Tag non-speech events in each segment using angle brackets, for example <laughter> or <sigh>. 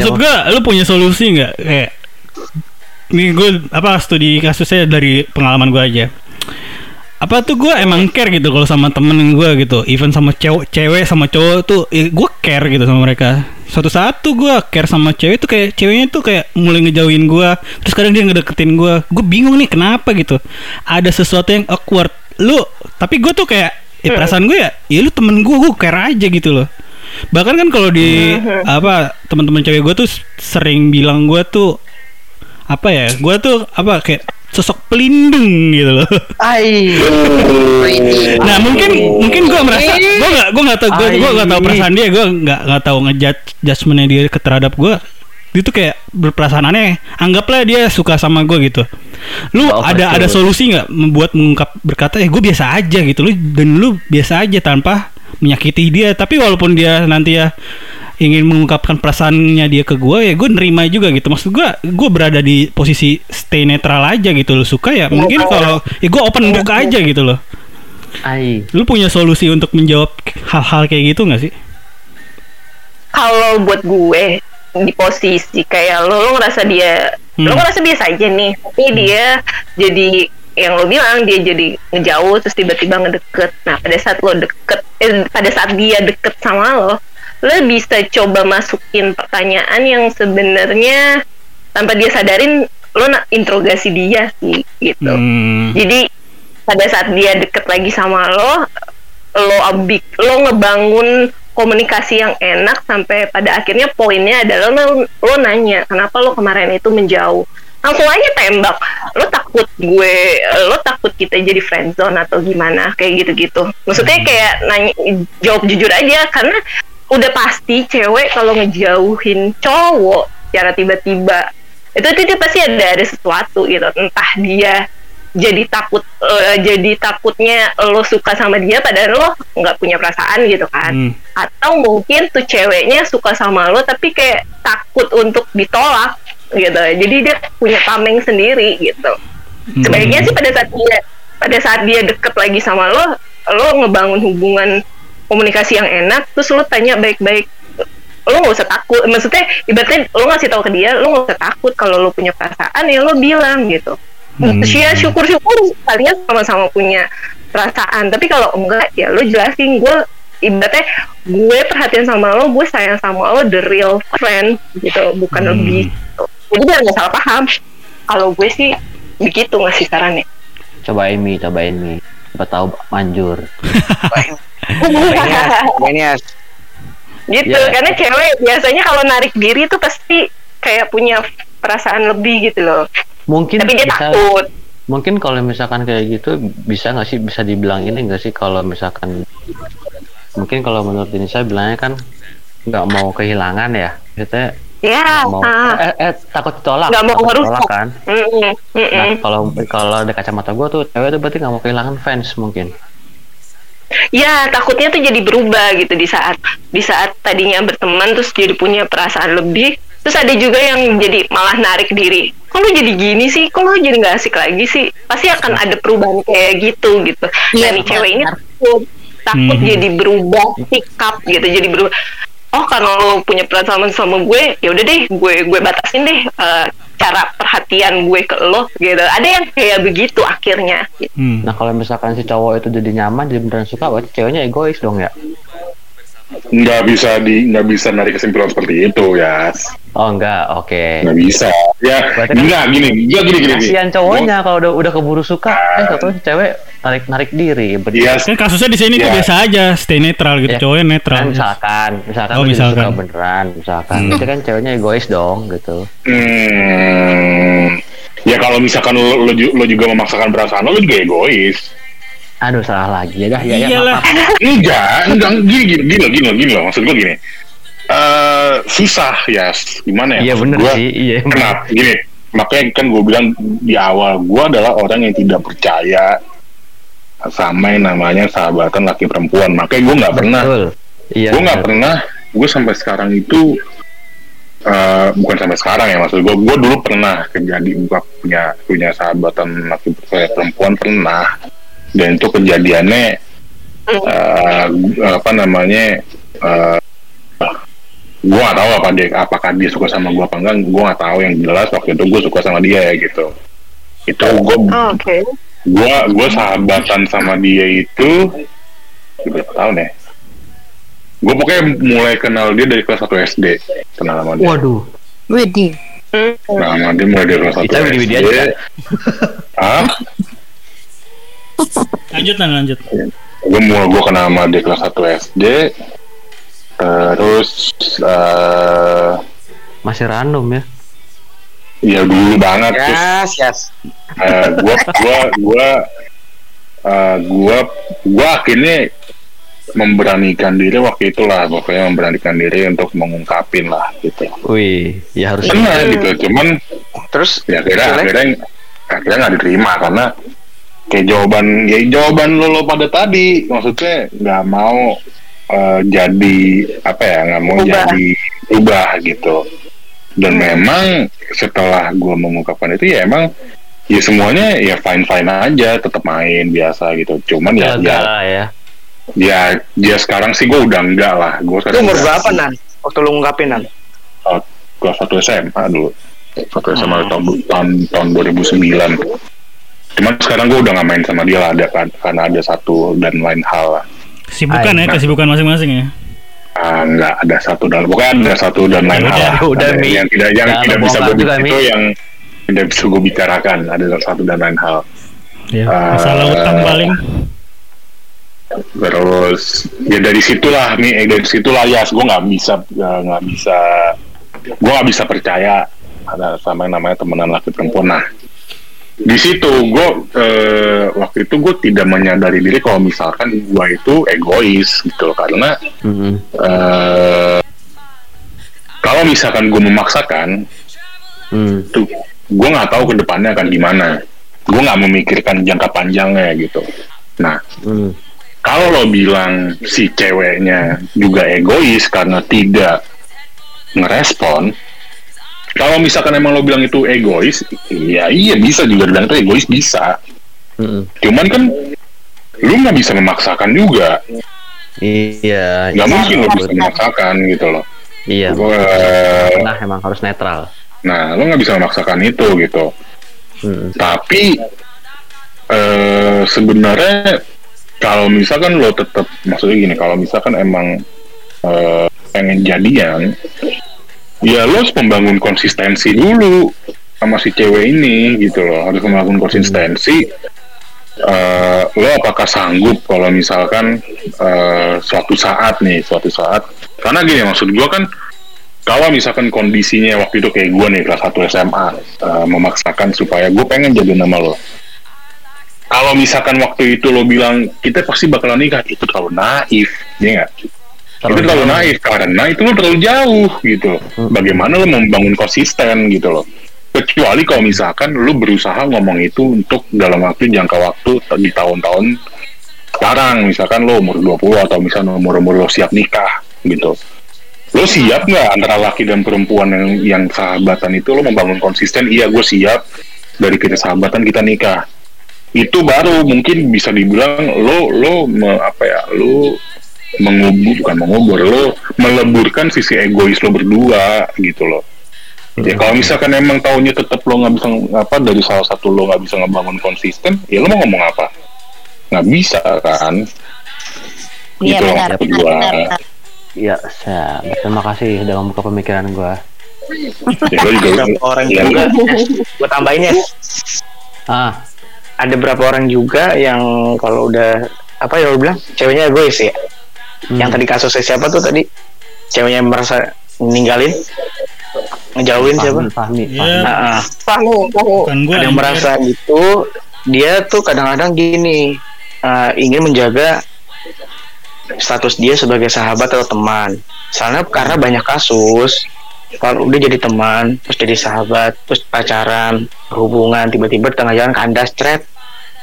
maksud gua lu punya solusi nggak kayak ini gue apa studi kasusnya dari pengalaman gua aja. Apa tuh gue emang care gitu kalau sama temen gue gitu, even sama cewek, cewek sama cowok tuh, gue care gitu sama mereka. Suatu saat tuh gue care sama cewek tuh kayak ceweknya tuh kayak mulai ngejauhin gue, terus kadang dia ngedeketin gue, gue bingung nih kenapa gitu. Ada sesuatu yang awkward. Lu, tapi gue tuh kayak, ya perasaan gue ya, ya lu temen gue, gue care aja gitu loh. Bahkan kan kalau di <laughs> apa teman-teman cewek gue tuh sering bilang gue tuh apa ya? Gue tuh apa kayak sosok pelindung gitu loh. Ai. Nah mungkin mungkin gue merasa gue nggak gue nggak tahu gue gue nggak tahu perasaan dia gue nggak nggak tahu ngejudge judgementnya dia ke terhadap gue dia tuh kayak berperasaan aneh anggaplah dia suka sama gue gitu lu Oh, ada betul. ada solusi nggak membuat mengungkap berkata eh gue biasa aja gitu lu dan lu biasa aja tanpa menyakiti dia. Tapi walaupun dia nanti ya ingin mengungkapkan perasaannya dia ke gue ya gue nerima juga gitu. Maksud gue gue berada di posisi stay netral aja gitu lu suka ya mungkin kalau ya gue open book aja gitu loh. Ai. Lu punya solusi untuk menjawab hal-hal kayak gitu nggak sih? kalau buat gue di posisi kayak lo lo ngerasa dia lo Hmm. ngerasa biasa aja nih. Tapi dia jadi yang lo bilang dia jadi ngejauh terus tiba-tiba ngedeket. Nah pada saat lo deket eh, pada saat dia deket sama lo lo bisa coba masukin pertanyaan yang sebenarnya tanpa dia sadarin lo nak interogasi dia sih gitu Hmm. jadi pada saat dia deket lagi sama lo, lo abik, lo ngebangun komunikasi yang enak sampai pada akhirnya poinnya adalah lo, lo nanya kenapa lo kemarin itu menjauh. Langsung aja tembak. Lo takut gue, lo takut kita jadi friendzone atau gimana kayak gitu-gitu. Maksudnya kayak nanya jawab jujur aja karena udah pasti cewek kalau ngejauhin cowok secara tiba-tiba itu itu dia pasti ada ada sesuatu gitu entah dia jadi takut eh, jadi takutnya lo suka sama dia padahal lo nggak punya perasaan gitu kan Hmm. atau mungkin tuh ceweknya suka sama lo tapi kayak takut untuk ditolak gitu jadi dia punya tameng sendiri gitu Hmm. sebaiknya sih pada saat dia pada saat dia deket lagi sama lo lo ngebangun hubungan komunikasi yang enak terus lo tanya baik-baik lo nggak usah takut maksudnya ibaratnya lo ngasih tahu ke dia lo nggak usah takut kalau lo punya perasaan ya lo bilang gitu Hmm. ya syukur-syukur kalian sama-sama punya perasaan tapi kalau enggak ya lo jelasin gue ibaratnya gue perhatian sama lo gue sayang sama lo the real friend gitu bukan Hmm. lebih gitu. Jadi biar nggak salah paham kalau gue sih begitu ngasih sarannya Cobain Mi, cobain Mi. Siapa tahu manjur. Manias. gitu Ya. karena cewek biasanya kalau narik diri tuh pasti kayak punya perasaan lebih gitu loh Mungkin tapi dia bisa- takut Mungkin kalau misalkan kayak gitu bisa nggak sih bisa dibilang ini nggak sih kalau misalkan mungkin kalau menurut ini saya bilangnya kan nggak mau kehilangan ya. Kita ya mau ah. eh, eh, takut ditolak. Nggak mau takut ditolak kan. Mm-mm, mm-mm. Nah kalau kalau dari kacamata gue tuh cewek tuh berarti nggak mau kehilangan fans mungkin. Ya takutnya tuh jadi berubah gitu di saat di saat tadinya berteman terus jadi punya perasaan lebih terus ada juga yang jadi malah narik diri kok lu jadi gini sih kok lu jadi nggak asik lagi sih pasti akan ada perubahan kayak gitu gitu nah nih cewek ini takut takut Mhm. jadi berubah sikap gitu jadi berubah oh karena lo punya perasaan sama gue ya udah deh gue gue batasin deh eh, cara perhatian gue ke lo gitu ada yang kayak begitu akhirnya gitu. Hmm. Nah kalau misalkan si cowok itu jadi nyaman jadi beneran suka berarti ceweknya egois dong ya. nggak bisa di nggak bisa narik kesimpulan seperti itu ya Oh enggak, oke. nggak bisa ya Berarti kan- nggak gini nggak gini gini gini. Kasihan cowoknya kalau udah udah keburu suka, eh tau si cewek narik narik diri. Ber- Iya, Kan kasusnya di sini tuh Ya. biasa aja, stay netral gitu, Ya. cowoknya netral. kan misalkan, misalkan Oh, misalkan. suka beneran, misalkan, Hmm. berarti kan ceweknya egois dong gitu. hmm, ya kalau misalkan lo, lo, lo juga memaksakan perasaan lo, lo juga egois Aduh salah lagi ya dah ya ya Iyalah. maaf, maaf. enggak enggak gini gini gini loh, gini loh, gini loh maksud gue gini eh susah ya gimana ya Iya bener gua, sih, iya. kenapa gini makanya kan gue bilang di awal gue adalah orang yang tidak percaya sama yang namanya sahabatan laki perempuan makanya gue nggak pernah. Iya. gue nggak bener. pernah gue sampai sekarang itu eh, bukan sampai sekarang ya maksud gue gue dulu pernah kejadi gua punya punya sahabatan laki perempuan pernah dan itu kejadiannya eh, apa namanya eh, gue gak tahu apa dia apakah dia suka sama gue apa enggak gue gak tahu yang jelas waktu itu gue suka sama dia ya gitu itu gue Oh, Oke. Gue gue sahabatan sama dia itu berapa tahun ya gue pokoknya mulai kenal dia dari kelas 1 SD kenal sama dia Waduh. Widih. Hmm. Nah, sama dia mulai dari kelas 1 Kita SD beli-beli aja, kan? Hah? Lanjut lan lanjut. gue mulai gue kenal sama dia kelas 1 SD terus eh Masih random ya. Ya dulu banget terus Yes, yes. eh, gua gua gua eh, gua gua akhirnya memberanikan diri waktu itulah pokoknya memberanikan diri untuk mengungkapin lah gitu Wih, ya harus pernah gitu cuman Terus ya akhirnya Hasilnya? akhirnya akhirnya nggak diterima karena kayak jawaban ya jawaban lo, lo pada tadi maksudnya nggak mau eh, jadi apa ya nggak mau Ubah. jadi ubah gitu dan memang setelah gue mengungkapkan itu ya emang ya semuanya ya fine fine aja tetap main biasa gitu cuman ya ya lah ya. ya ya sekarang sih gue udah enggak lah gue sekarang umur berapa nan? Waktu lu ngungkapin nan? Oh, kelas satu SMA dulu satu SMA Hmm. tahun, tahun tahun 2009 cuman sekarang gue udah gak main sama dia lah ada kan karena ada satu dan lain hal lah Kesibukan Ay, ya, kesibukan masing-masing ya. Ah, nggak ada satu dan pokoknya ada satu dan lain Ya hal udah, Ada Mi. yang tidak yang tidak bisa gue juga, itu Mi. yang tidak bisa gue bicarakan ada satu dan lain hal Ya, Ah. masalah utang paling. terus ya dari situlah nih eh, dari situlah ya gue nggak bisa nggak bisa gue nggak bisa percaya ada sama yang namanya temenan laki perempuan nah di situ gue eh, waktu itu gue tidak menyadari diri kalau misalkan gue itu egois gitu loh karena Mm-mm. eh, kalau misalkan gue memaksakan Hmm. tuh gue nggak tahu ke depannya akan gimana gue nggak memikirkan jangka panjangnya gitu nah Hmm. kalau lo bilang si ceweknya juga egois karena tidak ngerespon kalau misalkan emang lo bilang itu egois ya iya bisa juga bilang itu egois bisa Mm-mm. cuman kan lu nggak bisa memaksakan juga Iya. nggak iya, mungkin lo bisa betul. memaksakan gitu loh Iya. Gua- Nah, emang harus netral. nah lo nggak bisa memaksakan itu gitu Mm. tapi eh sebenarnya kalau misalkan lo tetap maksudnya gini kalau misalkan emang eh, pengen jadian ya lo harus membangun konsistensi dulu sama si cewek ini gitu loh. Harus membangun konsistensi. Eh, lo apakah sanggup kalau misalkan eh, suatu saat nih suatu saat? Karena gini maksud gua kan kalau misalkan kondisinya waktu itu kayak gue nih kelas 1 SMA eh, memaksakan supaya gue pengen jadi nama lo kalau misalkan waktu itu lo bilang kita pasti bakalan nikah itu terlalu naif ya nggak itu terlalu naif karena itu lo terlalu jauh gitu. Bagaimana lo membangun konsisten gitu loh. Kecuali kalau misalkan lo berusaha ngomong itu untuk dalam waktu jangka waktu di tahun-tahun sekarang. Misalkan lo umur 20 atau misalnya umur-umur lo siap nikah gitu. Lo siap nggak antara laki dan perempuan yang yang sahabatan itu lo membangun konsisten? Iya gue siap dari kita sahabatan kita nikah. Itu baru mungkin bisa dibilang lo lo me- apa ya lo mengubur bukan mengubur lo meleburkan sisi egois lo berdua gitu loh ya kalau misalkan emang taunya tetap lo nggak bisa apa dari salah satu lo nggak bisa ngebangun konsisten ya lo mau ngomong apa nggak bisa kan Iya Gitu, benar, maksud benar, gua. benar, benar. Iya, siap. Terima kasih udah membuka pemikiran gua. ya lo juga Berapa orang ya, juga? Gue tambahin ya. Ah, Ada berapa orang juga yang kalau udah apa ya lo bilang ceweknya egois ya. Hmm. Yang tadi kasusnya siapa tuh tadi? Ceweknya merasa ninggalin, ngejauhin siapa? Fahmi, Fahmi, Iya. Fahmi. Nah, ah. Tahu, tahu. Bukan gue ada yang merasa gitu dia tuh kadang-kadang gini uh, ingin menjaga status dia sebagai sahabat atau teman soalnya karena banyak kasus kalau udah jadi teman terus jadi sahabat terus pacaran hubungan tiba-tiba di tengah jalan kandas cret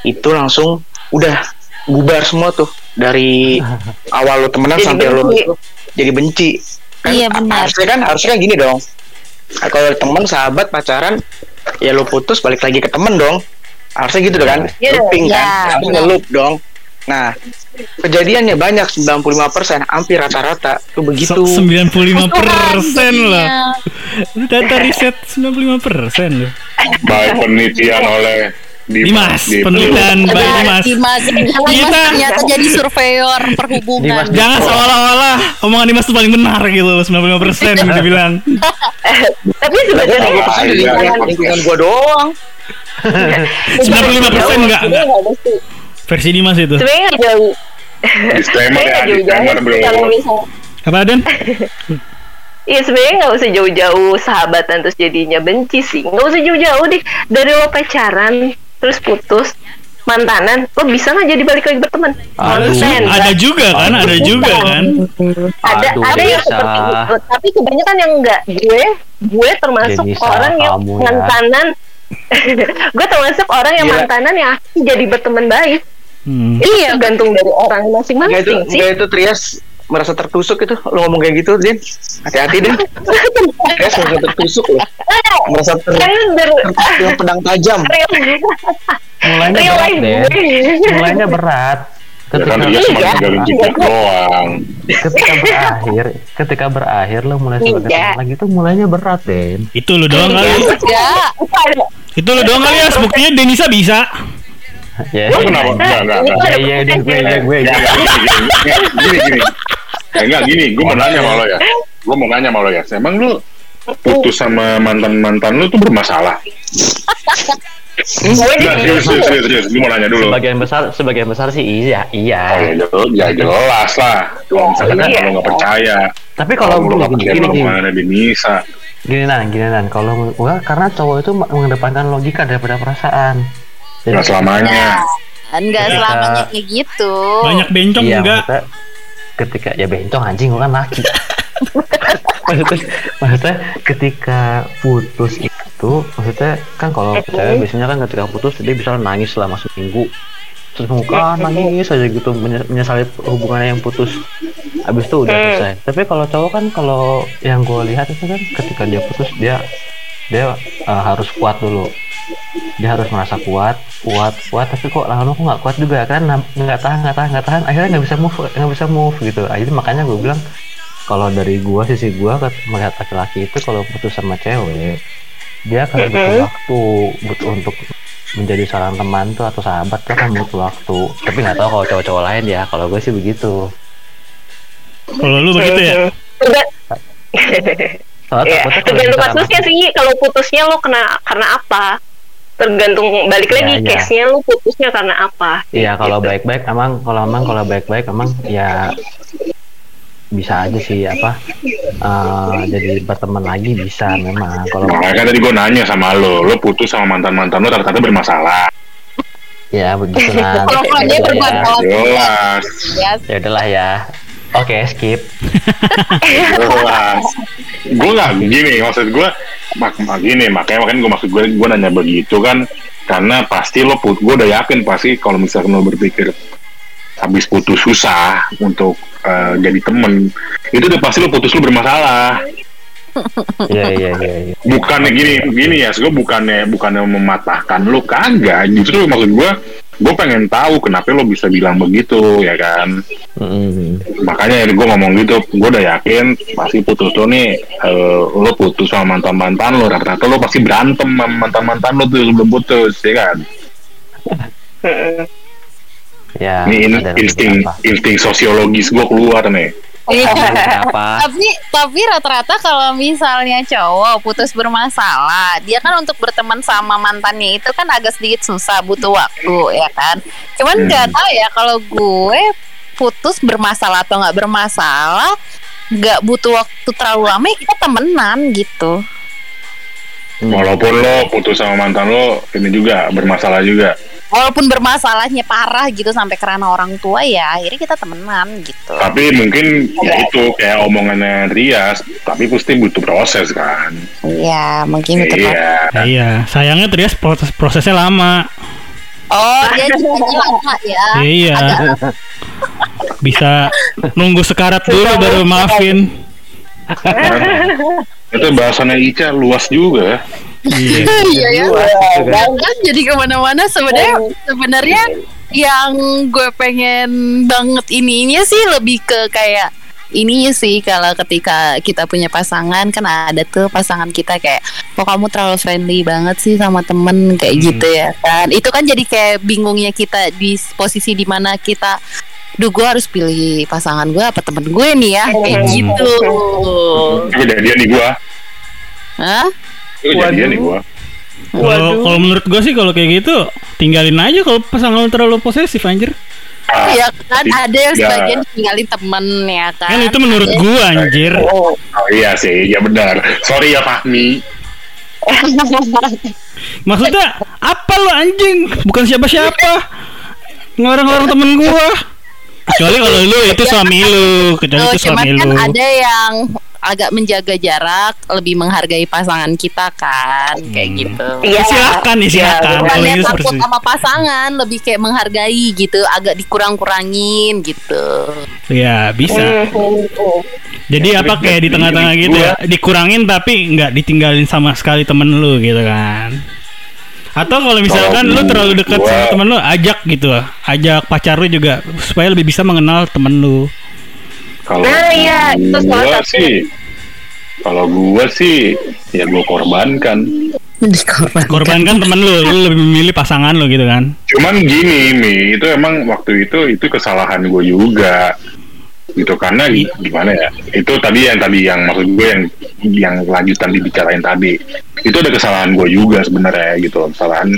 itu langsung udah bubar semua tuh dari <laughs> awal lo temenan Jadi sampai lo benci. jadi benci kan Iya, benar. harusnya kan harusnya kan gini dong kalau teman sahabat pacaran ya lo putus balik lagi ke temen dong harusnya gitu kan Iya, looping iya, kan harusnya benar. ngeloop dong Nah, kejadiannya banyak 95% hampir rata-rata tuh begitu. So- 95 persen jadinya. Data riset 95 persen loh. Baik penelitian oleh Dimas, di- penelitian Mbak Dimas. Dimas, Dimas Kita- ternyata jadi surveyor perhubungan. Dimas- Jangan seolah-olah omongan Dimas itu paling benar gitu loh 95 persen dibilang. <laughs> Tapi sebenarnya Gue pesan di lingkungan, gua doang. <laughs> 95 persen enggak, enggak. Versi Dimas itu. sebenarnya nggak jauh disclaimer sebenarnya ya, nggak disclaimer misal Apa Dan? <laughs> Iya sebenarnya nggak usah jauh-jauh sahabatan terus jadinya benci sih nggak usah jauh-jauh deh dari lo pacaran terus putus mantanan lo bisa nggak jadi balik lagi berteman Aduh. Konsen, Ada kan? juga kan, ada juga kan. ada Aduh, ada yang bisa. seperti itu tapi kebanyakan yang enggak gue gue termasuk Denisa, orang yang ya. mantanan <laughs> gue termasuk orang yang Gila. mantanan yang jadi berteman baik Hmm. itu tergantung dari orang itu, masing-masing sih enggak itu Trias merasa tertusuk itu lo ngomong kayak gitu Din hati-hati Din <laughs> Trias merasa tertusuk loh merasa ter kan tertusuk dengan pedang tajam Mulainya real berat deh. Mulainya berat. Ya kan Ketika Iya. jejak doang. ketika berakhir, ketika berakhir lo mulai sebagai Iya. lagi tuh mulainya berat deh. Itu lu doang kali. Itu lu doang kali ya. Buktinya Denisa bisa. Ya. Lo kenapa? Enggak, enggak, enggak. Ya iya gue gue gue. Ya, enggak, gini, gini. Ya, enggak gini, gue mau nanya sama lo ya. Gue mau nanya sama lo ya. Emang lu putus sama mantan-mantan lu tuh bermasalah? gue Enggak, serius, serius, serius, serius. Gue mau nanya dulu. Sebagian besar, sebagian besar sih iya, Oh, iya. ya, jel- ya jelas lah. Kalau misalkan Iya. kalau nggak percaya, Tapi kalau nggak gini, percaya gini, gini, mana di Nisa. gini nan, gini nan. Kalau gua karena cowok itu mengedepankan logika daripada perasaan. Jadi- Nggak selamanya. Enggak Ketika- selamanya kayak gitu. Banyak bencong iya, enggak. maksudnya ketika ya bencong anjing gua kan laki. <laughs> maksudnya, maksudnya ketika putus itu maksudnya kan kalau cewek biasanya kan ketika putus dia bisa nangis selama seminggu terus muka nangis aja gitu menye- menyesali hubungannya yang putus habis itu udah selesai tapi kalau cowok kan kalau yang gue lihat itu kan ketika dia putus dia dia uh, harus kuat dulu. Dia harus merasa kuat kuat kuat tapi kok lama-lama kok nggak kuat juga kan nggak tahan nggak tahan nggak tahan akhirnya nggak bisa move nggak bisa move gitu. Akhirnya makanya gue bilang kalau dari gua sisi gua kan melihat laki-laki itu kalau putus sama cewek dia akan butuh waktu butuh untuk menjadi seorang teman tuh atau sahabat tuh kan butuh waktu. Tapi nggak tahu kalau cowok-cowok lain ya kalau gue sih begitu. Kalau lu begitu ya. <laughs> Takutnya kalau tergantung kasusnya sih. Kalau putusnya lo kena karena apa? Tergantung balik lagi iya. case-nya lo putusnya karena apa? Iya kalau Gitu. baik-baik emang kalau emang kalau baik-baik emang ya bisa aja sih apa eh, jadi berteman lagi bisa memang kalau Makanya kan tadi gue nanya sama lo, lo putus sama mantan-mantan lo ternyata bermasalah. ya begitu lah Kalau kalau dia berbuat ya, salah, Jelas, ya ya udahlah ya oke skip jelas. gue nggak gini, maksud gue mak, mak- gini, makanya makanya gue maksud gue gue nanya begitu kan karena pasti lo put, gue udah yakin pasti kalau misalkan lo berpikir habis putus susah untuk eh, jadi temen itu udah pasti lo putus lo bermasalah iya iya iya iya. bukannya gini gini ya gue bukannya bukannya mematahkan lo kagak justru maksud gue gue pengen tahu kenapa lo bisa bilang begitu ya kan? Mm-mm. makanya gue ngomong gitu gue udah yakin pasti putus lo nih eh, lo putus sama mantan mantan lo rata-rata lo pasti berantem sama mantan mantan lo tuh sebelum putus ya kan? <laughs> Ya ini insting insting sosiologis gue keluar nih Iya. Beberapa. tapi tapi rata-rata kalau misalnya cowok putus bermasalah dia kan untuk berteman sama mantannya itu kan agak sedikit susah butuh waktu ya kan cuman nggak tahu ya kalau gue putus bermasalah atau nggak bermasalah nggak butuh waktu terlalu lama ya kita temenan gitu Hmm. walaupun lo putus sama mantan lo ini juga bermasalah juga walaupun bermasalahnya parah gitu sampai kerana orang tua ya akhirnya kita temenan gitu. Tapi mungkin ya itu kayak omongannya Rias tapi pasti butuh proses kan. Iya mungkin itu iya. Ya, iya, sayangnya Trias proses prosesnya lama. oh dia juga lama ya Iya. Bisa nunggu sekarat dulu baru maafin. itu bahasannya Ica luas juga <laughs> Iya. iya ya. Kan. jadi ke mana-mana sebenarnya sebenarnya yang gue pengen banget ininya sih lebih ke kayak ininya sih kalau ketika kita punya pasangan kan ada tuh pasangan kita kayak kok kamu terlalu friendly banget sih sama temen? Kayak gitu ya kan. Itu kan jadi kayak bingungnya kita di posisi di mana kita Duh gue harus pilih pasangan gue apa temen gue nih ya? Kayak gitu. Gue jadian nih gua. Hah? Gue jadian nih gua. Kalau kalau menurut gue sih kalau kayak gitu tinggalin aja kalau pasangan lu terlalu posesif anjir. Ah, Ya kan ada yang Ya. sebagian tinggalin temen ya kan Kan itu menurut gua anjir. Oh, oh iya sih, ya benar. Sorry ya Fahmi. <laughs> Maksudnya apa lu anjing? Bukan siapa-siapa. Ngelarang-larang temen gua. Kecuali kalau lu itu suami lu, kecuali Oh, itu cuman suami kan lu. ada yang agak menjaga jarak, lebih menghargai pasangan kita kan, kayak Hmm. gitu. Iya. Silakan nih, silakan. Kalau Bukannya itu takut sama pasangan, lebih kayak menghargai gitu, agak dikurang-kurangin gitu. Ya, bisa. Hmm. Jadi apa kayak di tengah-tengah gitu ya, dikurangin tapi nggak ditinggalin sama sekali temen lu gitu kan. Atau kalau misalkan Kalau lu terlalu dekat sama temen lu, ajak gitu, ajak pacar lu juga supaya lebih bisa mengenal temen lu. Kalau Nah, iya, itu salah satu. sih, kalau gua sih, ya gua korbankan. Korbankan temen lu, lu lebih memilih pasangan lu gitu kan. Cuman gini, Mi, itu emang waktu itu itu kesalahan gue juga. Gitu karena I- gimana ya? Itu tadi yang tadi yang maksud gue yang yang lanjutan dibicarain tadi. Itu ada kesalahan gue juga sebenarnya gitu. Kesalahan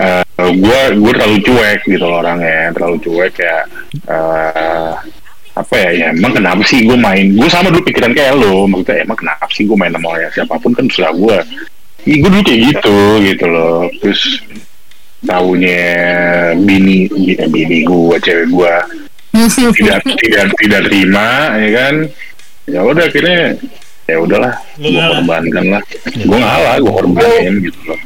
eh gue gue terlalu cuek gitu loh orangnya, terlalu cuek ya. eh apa ya, ya emang kenapa sih gue main? Gue sama dulu pikiran kayak lo maksudnya emang kenapa sih gue main sama orang siapa pun kan sudah gue Ih, gue dulu kayak gitu gitu loh. Terus tahunya bini bini, bini gue cewek gue <laughs> tidak tidak tidak terima ya kan? Ya udah akhirnya ya udahlah gue korbankan lah. Gue ngalah gue korbanin gitu loh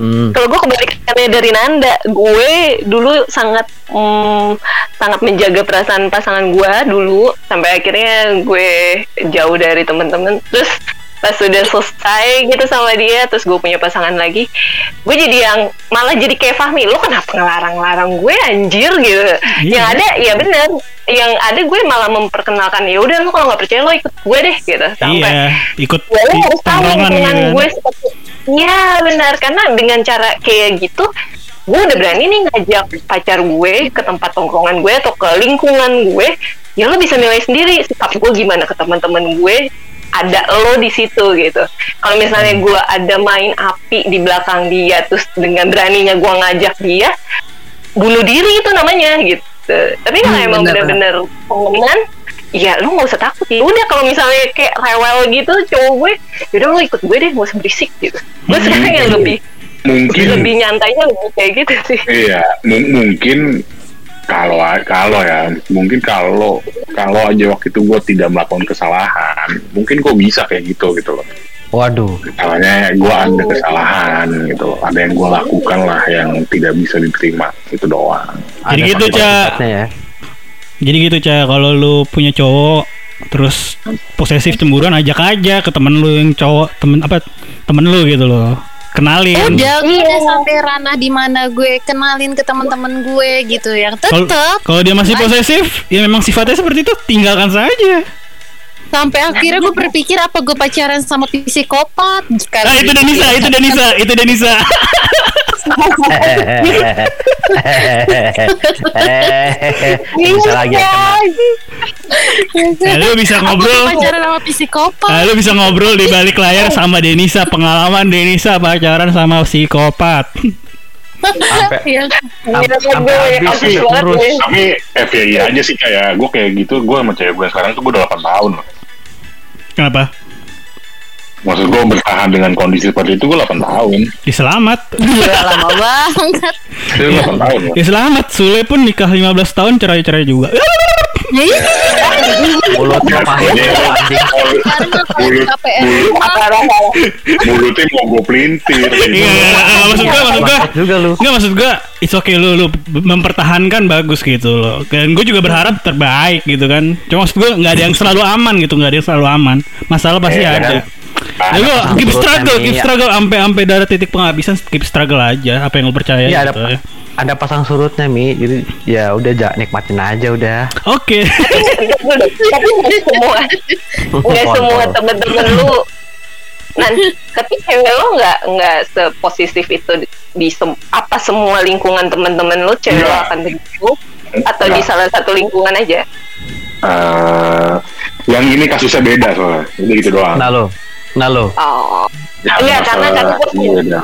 Hmm. Kalau gue kebalikannya dari Nanda, gue dulu sangat mm, sangat menjaga perasaan pasangan gue dulu sampai akhirnya gue jauh dari temen-temen. Terus pas sudah selesai gitu sama dia, terus gue punya pasangan lagi, gue jadi yang malah jadi kayak Fahmi, lo kenapa ngelarang-larang gue anjir gitu. Iya. Yang ada, ya bener, yang ada gue malah memperkenalkan ya udah lo kalau nggak percaya lo ikut gue deh gitu sampai Iya, ikut ya lo di harus tahu lingkungan gitu kan. gue seperti ya benar karena dengan cara kayak gitu gue udah berani nih ngajak pacar gue ke tempat tongkrongan gue atau ke lingkungan gue ya lo bisa nilai sendiri sikap gue gimana ke teman-teman gue ada lo di situ gitu. Kalau misalnya gue ada main api di belakang dia terus dengan beraninya gue ngajak dia bunuh diri itu namanya gitu. Tapi kalau Hmm, emang bener-bener pengenan ya lu nggak usah takut. Ya udah kalau misalnya kayak rewel gitu cowok gue yaudah lu ikut gue deh nggak usah berisik gitu. Gue Hmm. sekarang yang lebih mungkin. lebih nyantainya lebih kayak gitu sih. Iya, mu- mungkin kalau kalau ya, mungkin kalau kalau aja waktu itu gue tidak melakukan kesalahan, mungkin gue bisa kayak gitu gitu loh. Waduh. Misalnya gue ada kesalahan gitu, loh. ada yang gue lakukan lah yang tidak bisa diterima itu doang. Jadi Ada gitu, Ca. konsekuensinya ya. Jadi gitu cah, kalau lu punya cowok terus posesif cemburuan ajak aja ke temen lu yang cowok temen apa temen lu gitu loh kenalin. Udah, gue udah sampai ranah di mana gue. Kenalin ke teman-teman gue gitu yang Kalau tetep. kalau dia masih posesif, ya memang sifatnya seperti itu, tinggalkan saja. sampai akhirnya gue berpikir apa gue pacaran sama psikopat? Ah itu Denisa, itu Denisa, itu Denisa. <laughs> Bisa lagi. Nah, lu bisa ngobrol. pacaran sama psikopat Nah, lu bisa ngobrol di balik layar sama Denisa, pengalaman Denisa pacaran sama psikopat. Sampai Iya. gue habis sih banget urus. gue. Tapi FYI aja sih kayak gue kayak gitu, gue sama cewek gue sekarang tuh gue udah 8 tahun loh. Kenapa? Maksud gue bertahan dengan kondisi seperti itu gue 8 tahun. Ya selamat. Gila lama banget Itu 8 tahun. Ya selamat. Sule pun nikah 15 tahun cerai-cerai juga. Mulutnya pahit Iya. anjing. karena kalau Mulut, mulut, mulutnya mau gue pelintir. Iya, iya, iya. maksud gua, maksud gua. Pahit juga lu. Enggak maksud gua, it's okay lu lu mempertahankan bagus gitu loh. Dan gue juga berharap terbaik gitu kan. Cuma maksud gua nggak ada yang selalu aman gitu, nggak ada yang selalu aman. Masalah pasti Iya, ada. Ya lu keep struggle, keep ya. struggle sampai sampai darah titik penghabisan keep struggle aja apa yang lu percaya Iya, ada gitu ya. ada pasang surutnya mi jadi ya udah ja, nikmatin aja udah Oke. tapi nggak <laughs> semua nggak semua temen-temen lu nanti tapi cewek lo nggak nggak sepositif itu di, di sem- apa semua lingkungan temen-temen lu cewek lo Nggak. akan begitu atau di Nggak. salah satu lingkungan aja Eh, yang ini kasusnya beda soalnya udah gitu doang nah lo nah lo. Oh. Ya, Enggak, karena kan masalah- gue- iya, beda.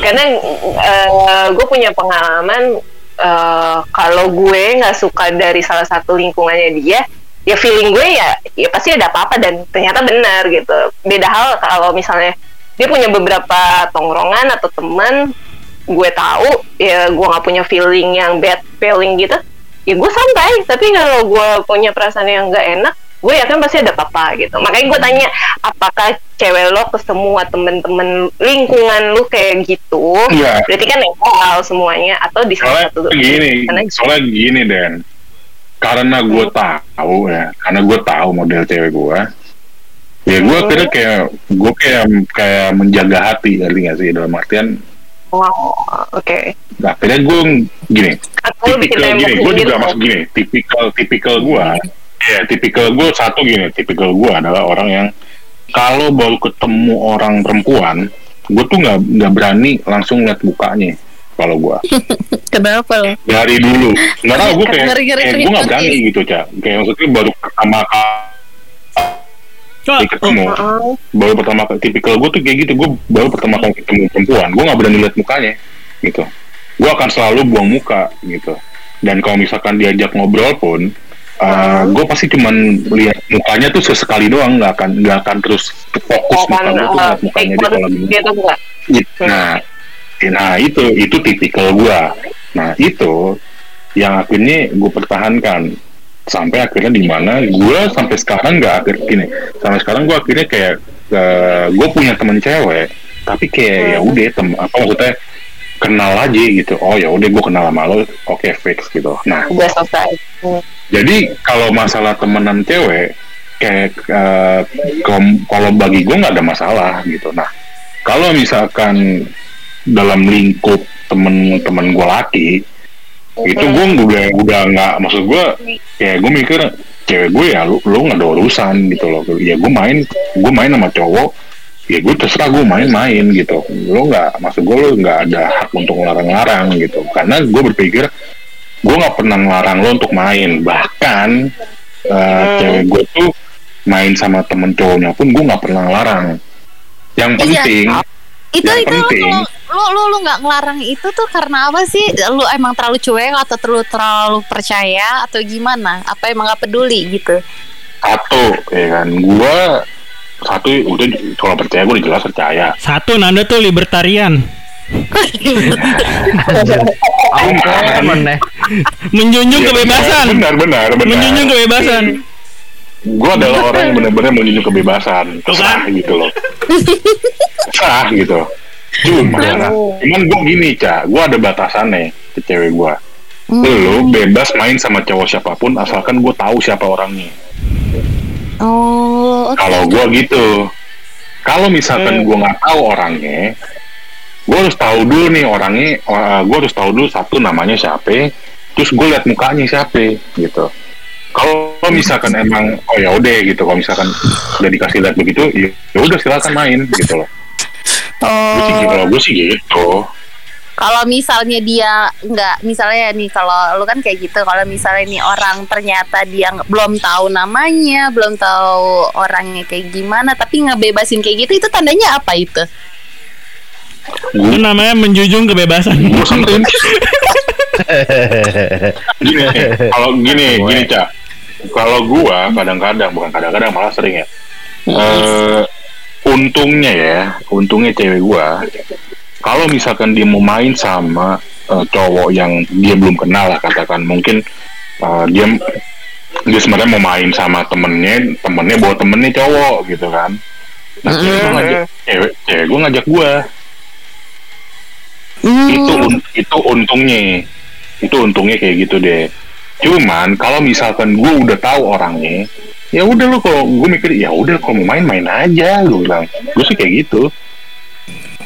karena gue punya pengalaman eh, kalau gue nggak suka dari salah satu lingkungannya dia ya feeling gue ya ya pasti ada apa-apa dan ternyata benar gitu. Beda hal kalau misalnya dia punya beberapa tongkrongan atau teman gue tahu ya gue nggak punya feeling yang bad feeling gitu ya gue santai. Tapi kalau gue punya perasaan yang nggak enak gue yakin pasti ada apa-apa gitu. Makanya gue tanya apakah cewek lo ke semua temen-temen lingkungan lu kayak gitu? Iya. berarti kan netral semuanya atau di salah satu gini Karena soalnya gini Den karena gue tahu ya karena gue tahu model cewek gue ya gue Hmm. kira kayak gue kayak kayak menjaga hati ngerti gak sih? Dalam artian wow oke. Akhirnya gue gini tipikal gini gue juga masuk gini tipikal tipikal gue ya tipikal gue satu gini tipikal gue adalah orang yang kalau baru ketemu orang perempuan gue tuh nggak nggak berani langsung lihat mukanya kalau gue <laughs> Kenapa lo? dari dulu. Nggak tahu gue kayak, kayak gue nggak berani gitu cak kayak maksudnya baru pertama Oh, kali ketemu. Heeh. baru pertama kali tipikal gue tuh kayak gitu gue baru pertama kali ketemu perempuan. Gue nggak berani lihat mukanya gitu. Gue akan selalu buang muka gitu. Dan kalau misalkan diajak ngobrol pun uh, gue pasti cuman lihat mukanya tuh sesekali doang nggak akan nggak akan terus fokus Oh, muka gue tuh uh, mukanya dia kalau gitu enggak It- nah nah itu itu tipikal gua. Nah itu yang akhirnya gue pertahankan. Sampai akhirnya di mana gua sampai sekarang nggak akhir gini sampai sekarang gua akhirnya kayak gue punya temen cewek tapi kayak ya udah tem apa maksudnya kenal aja gitu. Oh ya udah gue kenal sama lo. Oke fix gitu. Nah udah selesai. jadi kalau masalah temenan cewek kayak kom- kalau bagi gue nggak ada masalah gitu. Nah kalau misalkan dalam lingkup temen-temen gue laki itu gue udah udah nggak maksud gue kayak gue mikir cewek gue ya lu lu nggak ada urusan gitu loh. Ya gue main gue main sama cowok ya gue terserah gue main-main gitu lo nggak maksud gue lo nggak ada hak untuk ngelarang-larang gitu karena gue berpikir gue nggak pernah ngelarang lo untuk main bahkan eh, cewek gue tuh main sama temen cowoknya pun gue nggak pernah ngelarang yang Iya. penting Itu Yang itu penting- lu lu lu nggak ngelarang itu tuh karena apa sih? Lu emang terlalu cuek atau terlalu terlalu percaya atau gimana? Apa emang nggak peduli gitu? satu ya kan gue satu udah kalau percaya gue udah jelas percaya. Satu Nanda tuh libertarian. Meneh. Menjunjung Iya, kebebasan. benar benar benar. Menjunjung kebebasan. gue adalah orang yang benar-benar menjunjung kebebasan. Tuh sah kan? gitu loh. Sah gitu. Cuman cuman gue gini cak. Gue ada batasannya ke cewek gue lu bebas main sama cowok siapa pun asalkan gue tahu siapa orangnya Oh, oke. kalau gue gitu. Kalau misalkan gue nggak tahu orangnya gue harus tahu dulu nih orangnya gue harus tahu dulu satu namanya siapa terus gue lihat mukanya siapa gitu. Kalau misalkan emang oh ya udah gitu kalau misalkan udah dikasih lihat begitu ya udah silakan main gitu loh. Gue sih Oh, kalau gue sih gitu kalau misalnya dia nggak, misalnya nih kalau lu kan kayak gitu, kalau misalnya nih orang ternyata dia belum tahu namanya, belum tahu orangnya kayak gimana, tapi ngebebasin kayak gitu, itu tandanya apa itu? Itu namanya menjunjung kebebasan. <laughs> gini kalau gini gini cak kalau gua kadang-kadang bukan kadang-kadang malah sering ya. Eh untungnya ya untungnya cewek gua kalau misalkan dia mau main sama eh, cowok yang dia belum kenal lah katakan. Mungkin eh, dia dia sebenarnya mau main sama temennya temennya bawa temennya cowok gitu kan. Nah cewek gua ngajak cewek cewek gua ngajak gua. Itu un- itu untungnya. Itu untungnya kayak gitu deh. Cuman kalau misalkan gue udah tahu orangnya ya udah lo kalau gue mikir ya udah kalau mau main main aja gue bilang. Gue sih kayak gitu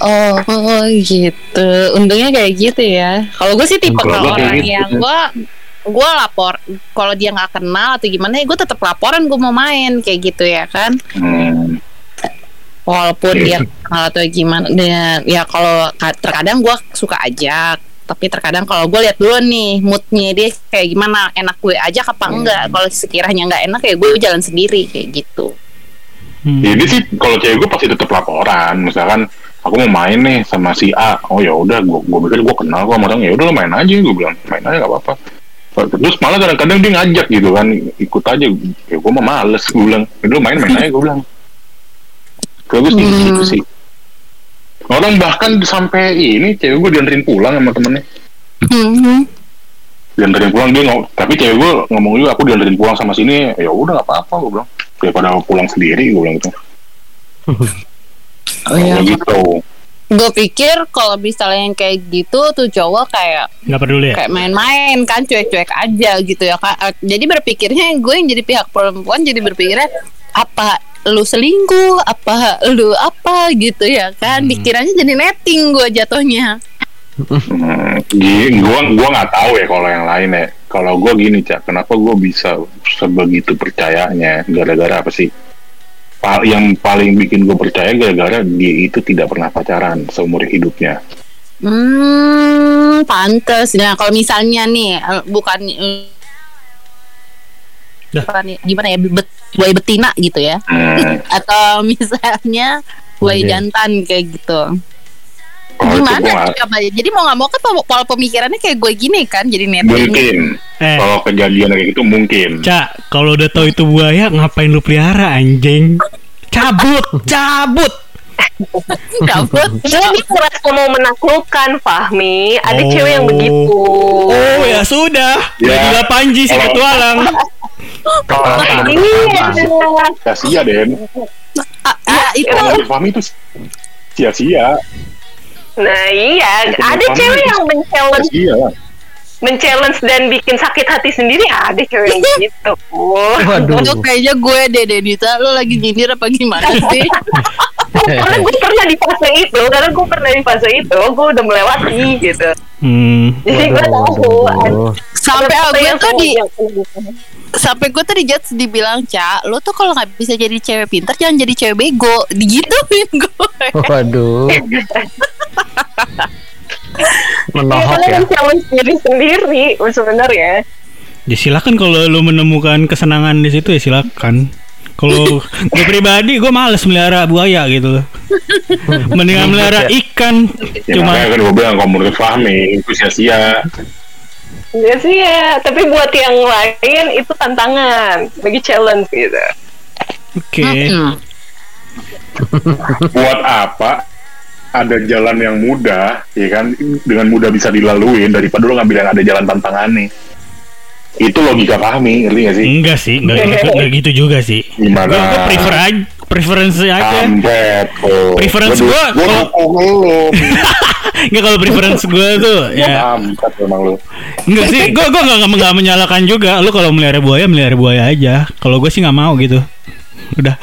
Oh, oh, gitu. Untungnya kayak gitu ya. Kalau gue sih tipe Kalau orang gitu. yang gue gue lapor kalau dia nggak kenal atau gimana ya gue tetap laporan gue mau main kayak gitu ya kan hmm. walaupun Iya. dia kenal atau gimana dan ya kalau ka- terkadang gue suka ajak tapi terkadang kalau gue lihat dulu nih moodnya dia kayak gimana enak gue ajak apa enggak kalau sekiranya nggak enak ya gue jalan sendiri kayak gitu Hmm. Jadi sih kalau cewek gue pasti tetap laporan. Misalkan aku mau main nih sama si A, oh ya udah, gue gue pikir gue kenal kok sama orang ya udah lo main aja, gue bilang main aja gak apa-apa. Terus malah kadang-kadang dia ngajak gitu kan, ikut aja. Ya gue mah males, gue bilang, ya udah main main aja, gue bilang. Sih Hmm. gitu sih. Orang bahkan sampai ini cewek gue dianterin pulang sama temennya. Hmm. dianterin pulang dia ngomong tapi cewek gue ngomong juga aku dianterin pulang sama sini ya udah nggak apa-apa gue bilang daripada pulang sendiri gue bilang gitu <laughs> oh iya gitu gue pikir kalau misalnya yang kayak gitu tuh cowok kayak nggak peduli ya kayak main-main kan cuek-cuek aja gitu ya kan Eh, jadi berpikirnya gue yang jadi pihak perempuan jadi berpikirnya apa lu selingkuh apa lu apa gitu ya kan Hmm. pikirannya jadi netting gue jatuhnya Hmm, gini, gua nggak tahu ya kalau yang lain ya. Kalau gua gini cak, kenapa gua bisa sebegitu percayanya? Gara-gara apa sih? Yang paling bikin gue percaya gara-gara dia itu tidak pernah pacaran seumur hidupnya. hmm pantes. Nah kalau misalnya nih eh, bukan eh, Dah. gimana ya bet, buaya betina gitu ya. Hmm, <laughs> atau misalnya buaya jantan kayak gitu itu gimana coba jadi mau nggak mau kan pola- pemikirannya kayak gue gini kan jadi netting mungkin eh kalau kejadian kayak gitu mungkin. Cak, kalau udah tahu itu buaya, ngapain lu pelihara anjing? Cabut, cabut. Cabut. <laughs> Dia merasa mau menaklukkan Fahmi. Ada Oh. cewek yang begitu. Oh ya sudah, Ya. jadilah Panji si petualang. Sama Iya. Sia-sia Den. Ah, ya itu Fahmi itu sia-sia. Nah iya, Itu ada cewek yang men-challenge, Sia-sia. men-challenge dan bikin sakit hati sendiri. Ada cewek yang <laughs> gitu. Waduh. Itu kayaknya gue deh Denita Lo lagi nyindir apa gimana sih <laughs> karena gue pernah di fase itu, karena gue pernah di fase itu, gue udah melewati gitu. Hmm. Jadi gue tahu. Sampai ada gue yang tuh di Sampai gue tuh dijudge dibilang Cak Lo tuh kalau gak bisa jadi cewek pintar Jangan jadi cewek bego Digituin gue Waduh. Iya, Menohok karena ya. men-challenge diri sendiri sebenarnya. Ya silakan kalau lu menemukan kesenangan di situ ya silakan. Kalau <laughs> gue pribadi gue males melihara buaya gitu loh. Mendingan melihara ikan. Ya Cuma kan gue bilang kalau menurut Fahmi itu sia-sia. Ya sih ya, tapi buat yang lain itu tantangan, bagi challenge gitu. oke. Mm-mm. buat apa ada jalan yang mudah ya kan dengan mudah bisa dilalui daripada lo ngambil yang ada jalan tantangan nih itu logika pahami ngerti gak sih Enggak sih, enggak gitu, enggak gitu juga sih. Gimana? Gue prefer aja, preferensi aja. kampret tuh Preference Gua- gua gua kalau- Enggak <laughs> kalau preference gue tuh ya emang lu enggak sih. Gue gue enggak enggak menyalahkan juga. Lu kalau melihara buaya melihara buaya aja. Kalau gue sih nggak mau gitu. Udah.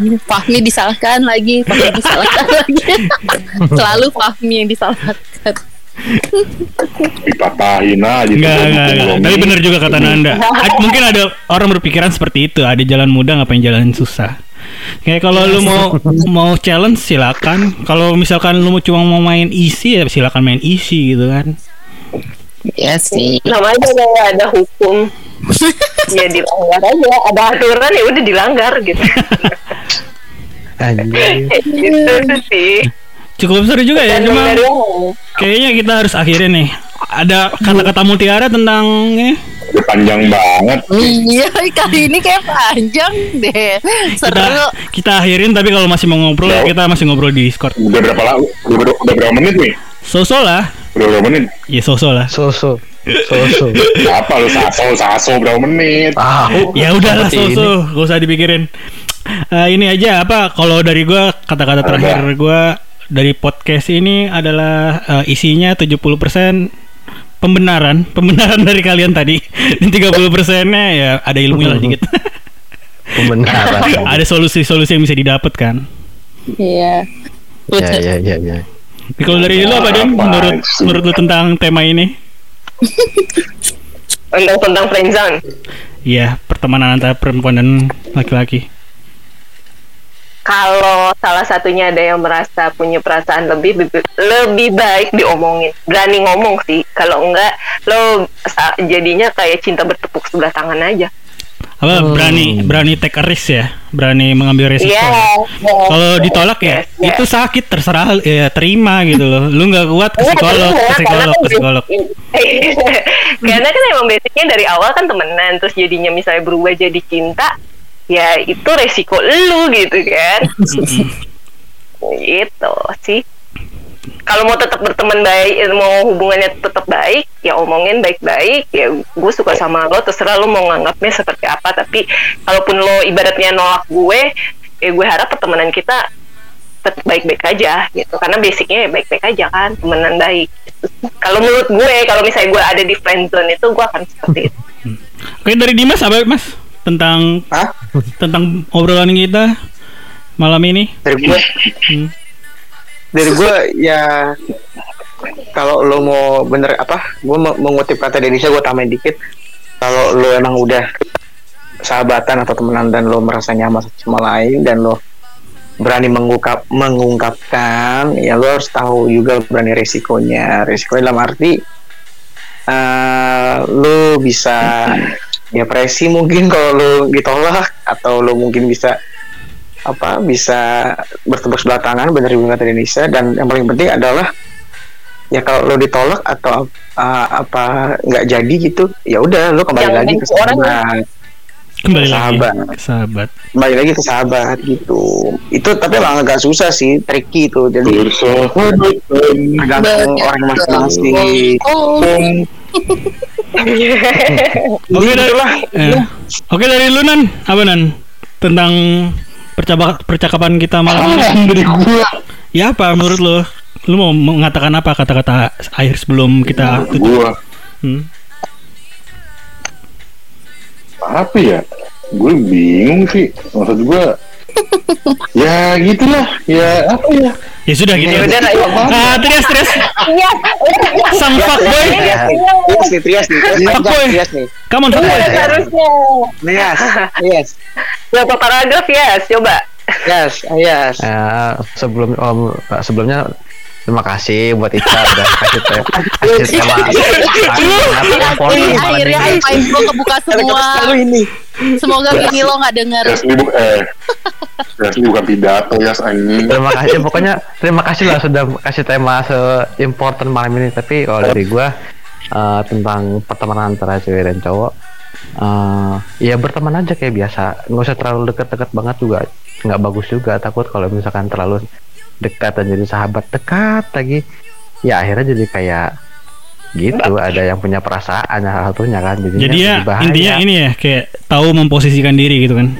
Fahmi disalahkan lagi Fahmi disalahkan <laughs> lagi Selalu Fahmi yang disalahkan dipatahin aja Enggak, tuh, enggak, enggak. Tapi benar juga kata Nanda. <laughs> Mungkin ada orang berpikiran seperti itu. Ada jalan mudah ngapain jalan susah. Kayak kalau lu mau <laughs> mau challenge silakan. Kalau misalkan lu mau cuma mau main easy ya silakan main easy gitu kan. Ya sih Namanya kayak ada hukum, <laughs> ya dilanggar aja. Ada aturan ya udah dilanggar gitu. <laughs> Anjir. Gitu sih. Cukup seru juga ya cuma orang. kayaknya kita harus akhirin nih. Ada kata-kata mutiara tentang ini. Udah panjang banget Iya kali ini kayak panjang deh Seru Kita kita akhirin tapi kalau masih mau ngobrol Ya. kita masih ngobrol di Discord. udah berapa lama udah, ber- udah berapa menit nih Sosok lah. udah berapa menit Ya sosok lah. Soso. Soso. apa lu saso saso berapa menit Tahu. Ya udahlah so-so, gak usah dipikirin. Eh, ini aja apa kalau dari gua kata-kata terakhir gua dari podcast ini adalah eh, isinya 70% pembenaran, pembenaran dari kalian tadi. Dan 30 persennya ya ada ilmunya lah dikit. pembenaran. <laughs> ada solusi-solusi yang bisa didapat kan. Iya. Ya ya ya ya. Kalau dari lu apa Den? Menurut menurut lu tentang tema ini? Tentang tentang friendzone. Iya, pertemanan antara perempuan dan laki-laki. Kalau salah satunya ada yang merasa punya perasaan lebih lebih, lebih baik diomongin, berani ngomong sih. Kalau enggak, lo jadinya kayak cinta bertepuk sebelah tangan aja. Apa berani berani take a risk ya? Berani mengambil resiko. Iya. ya? Kalau ditolak ya, yes. itu sakit terserah ya terima gitu loh. Lu nggak kuat ke Iya, psikolog, ke psikolog, karena ke psikolog. <laughs> karena kan emang basicnya dari awal kan temenan terus jadinya misalnya berubah jadi cinta ya itu resiko lu gitu kan. Gitu sih. Kalau mau tetap berteman baik eh, mau hubungannya tetap baik ya omongin baik-baik. Ya gue suka sama lo terserah lo mau nganggapnya seperti apa. Tapi kalaupun lo ibaratnya nolak gue ya gue harap pertemanan kita tetap baik-baik aja gitu. Karena basicnya ya baik-baik aja kan temenan baik. Kalau menurut gue kalau misalnya gue ada di friend zone itu gue akan seperti itu. Oke dari Dimas apa Mas tentang Hah? tentang obrolan kita malam ini? Dari gue, Hmm. dari gue ya kalau lo mau bener apa, gue mau mengutip kata Denisa gue tambahin dikit. Kalau lo emang udah sahabatan atau temenan dan lo merasa nyaman satu sama lain dan lo berani mengungkap mengungkapkan ya lo harus tahu juga berani resikonya resikonya dalam arti eh lo bisa depresi mungkin <laughs> kalau lo ditolak atau lo mungkin bisa apa bisa bertepuk sebelah tangan bener ibu kata Indonesia dan yang paling penting adalah ya kalau lo ditolak atau uh, apa nggak jadi gitu ya udah lo kembali Jangan lagi ke orang ya. sahabat Kembali Sahabat. lagi sahabat. kembali lagi ke sahabat gitu. Itu tapi emang agak susah sih tricky itu jadi tergantung orang masing-masing. Oh, <laughs> Oke dari eh, Oke dari lu Nan apa Nan tentang percakapan kita malam ini? dari gua Ya apa menurut lu? Lu mau mengatakan apa kata-kata akhir sebelum kita tutup? gua Hmm. apa ya gue bingung sih maksud gua ya gitulah. Ya apa ya? Ya sudah gitu. Ya udah, ya. Ah, Trias Trias. iya. Sang fuckboy. Trias nih Trias nih Trias nih Trias nih. Fuckboy. Trias nih. Come on fuckboy. harusnya. Trias. Trias berapa paragraf ya coba. Trias Trias Eh, sebelum om sebelumnya terima kasih buat Ica udah kasih te- kasih tema Ini akhirnya aib lo kebuka semua. ini. Semoga bini lo nggak denger. ya ini bu- eh ya ini bukan pidato ya anjing terima kasih. Pokoknya terima kasih lah sudah kasih tema se important malam ini. Tapi kalau dari gua eh, tentang pertemanan antara cewek dan cowok eh ya berteman aja kayak biasa. Nggak usah terlalu deket-deket banget juga. Nggak bagus juga. Takut kalau misalkan terlalu dekat dan jadi sahabat dekat lagi. Ya akhirnya jadi kayak gitu ada yang punya perasaan salah satunya kan. Jadinya Jadi ya intinya ini ya kayak tahu memposisikan diri gitu kan.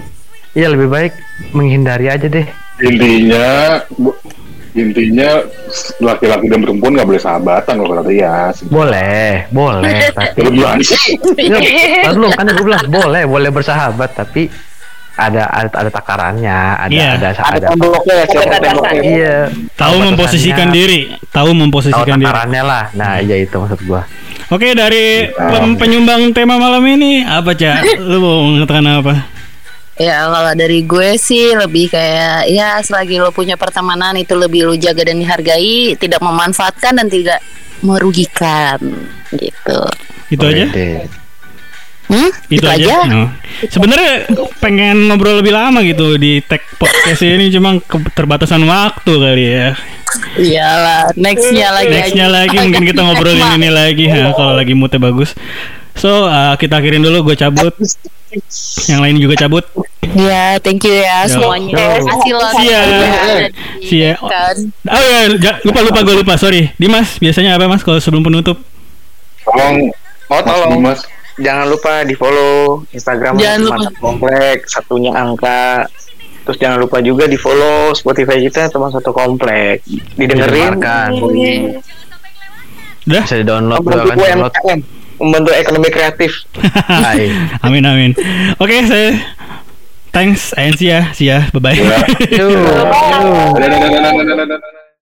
iya lebih baik menghindari aja deh. Intinya bu- intinya laki-laki dan perempuan nggak boleh sahabatan kalau kata Rias boleh boleh tapi? Ya, belum kan gue bilang boleh boleh bersahabat tapi ada ada, ada takarannya ada Iya. ada ada ada, temboknya Ada temboknya iya Tahu memposisikan diri, tahu tahu memposisikan diri. takarannya lah nah iya itu maksud gua Oke dari pem- penyumbang tema malam ini apa cak? Lu mau mengatakan apa? Ya kalau dari gue sih lebih kayak ya selagi lo punya pertemanan itu lebih lo jaga dan dihargai, tidak memanfaatkan dan tidak merugikan gitu. Itu aja? Hmm? Itu aja. Oh. Sebenarnya pengen ngobrol lebih lama gitu di tag podcast ini cuma keterbatasan waktu kali ya. Iyalah, nextnya lagi. Nextnya aja. lagi mungkin kita ngobrolin ini lagi ya kalau lagi moodnya bagus. So uh, kita akhirin dulu gue cabut. Yang lain juga cabut. Ya, thank you ya Yo. semuanya. Kasih lo See ya. Ya. Kan. Oh ya ja- lupa lupa gue lupa sorry. Dimas biasanya apa mas kalau sebelum penutup? tolong Oh Mas tolong Dimas jangan lupa di follow Instagram Jangan lupa. teman satu komplek satunya angka. Terus jangan lupa juga di follow Spotify kita teman satu komplek. Didengerin. Didengarkan. Udah? bisa di download membantu kan UMKM membantu ekonomi kreatif. Hai. <laughs> amin amin. Oke saya Thanks, and see ya, see ya, bye bye. <laughs>